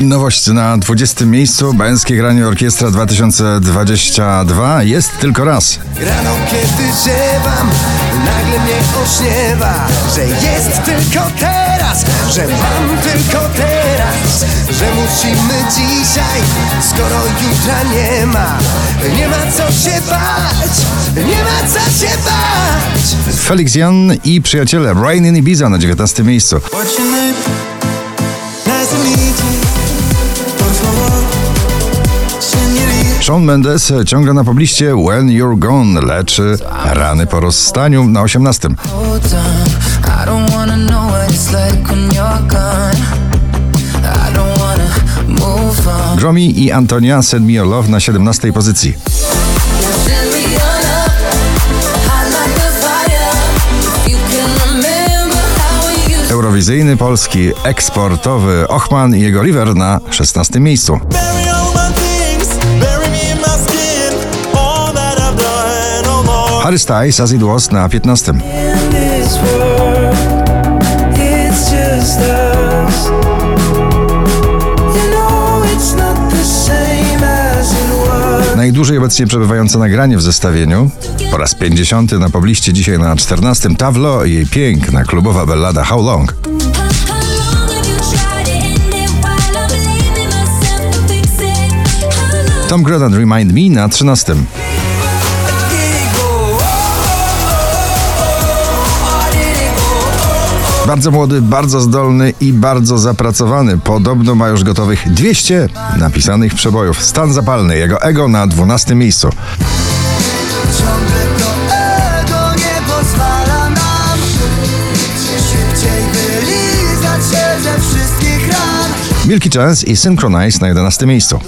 Nowość na 20. miejscu, Bęskie Granie Orkiestra 2022 jest tylko raz. Rano kiedy ziewam, nagle mnie ośniewa Że jest tylko teraz, że mam tylko teraz Że musimy dzisiaj, skoro jutra nie ma Nie ma co się bać, nie ma co się bać Felix Jan i przyjaciele Rain in Ibiza na 19. miejscu. Shawn Mendes ciągle na pobliście When You're Gone leczy rany po rozstaniu na 18. Hold on, I don't wanna know what it's like when you're gone. I don't wanna move on. Gromi i Antonia Send Me Your Love na 17. pozycji. Eurowizyjny polski eksportowy Ochman i jego River na 16. miejscu. Harry Styles As It Was na 15. In this world, it's just us You know it's not the same as it was Najdłużej obecnie przebywające nagranie w zestawieniu. Po raz 50 na pobliście dzisiaj na 14. Tawlo i jej piękna klubowa ballada? How long? Tom Grennan Remind Me na 13. Bardzo młody, bardzo zdolny i bardzo zapracowany. Podobno ma już gotowych 200 napisanych przebojów. Stan zapalny, jego ego na 12 miejscu. Milky Chance i Synchronize na 11 miejscu.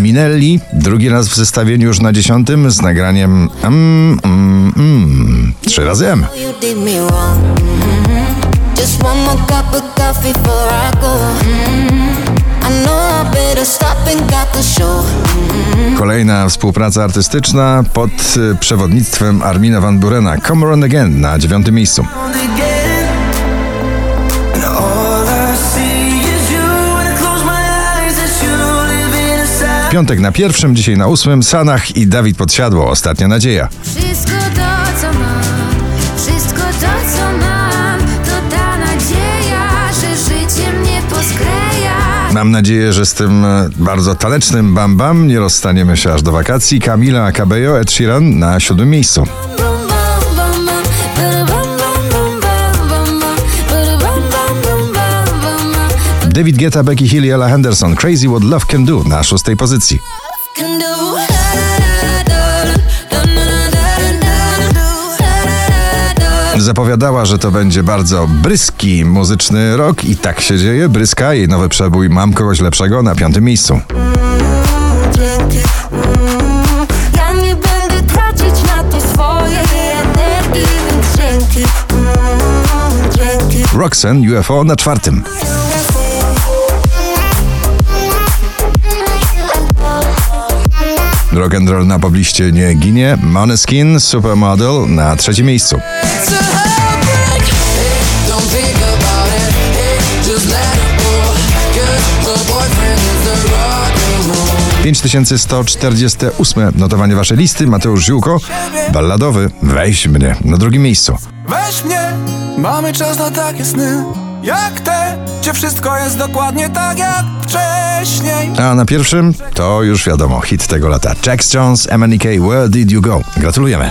Minelli, drugi raz w zestawieniu już na 10 z nagraniem mm, mm, mm, trzy razy M. Mhm. Mhm. Got the show. Kolejna współpraca artystyczna pod y, przewodnictwem Armina Van Burena. Come Around Again na 9 miejscu. Piątek na pierwszym, dzisiaj na ósmym. Sanach i Dawid Podsiadło. Ostatnia nadzieja. Wszystko to, co mam, wszystko to, co mam, to ta nadzieja, że życie mnie poskleja. Mam nadzieję, że z tym e, bardzo tanecznym Bam Bam nie rozstaniemy się aż do wakacji. Camila Cabello, Ed Sheeran na siódmym miejscu. David Guetta, Becky Hill i Ella Henderson. Crazy What Love Can Do na szóstej pozycji. Zapowiadała, że to będzie bardzo bryski muzyczny rok i tak się dzieje. Bryska, jej nowy przebój Mam kogoś lepszego na piątym miejscu. Mm. Roxanne, UFO na czwartym. Rock and roll na pobliście nie ginie. Moneskin, Supermodel na trzecim miejscu. The rock and roll. 5148 notowanie waszej listy. Mateusz Ziółko, balladowy Weź mnie na drugim miejscu. Weź mnie, mamy czas na takie sny Jak te, gdzie wszystko jest dokładnie tak jak wcześniej A na pierwszym to już wiadomo, hit tego lata. Jax Jones, MNK, Where Did You Go? Gratulujemy.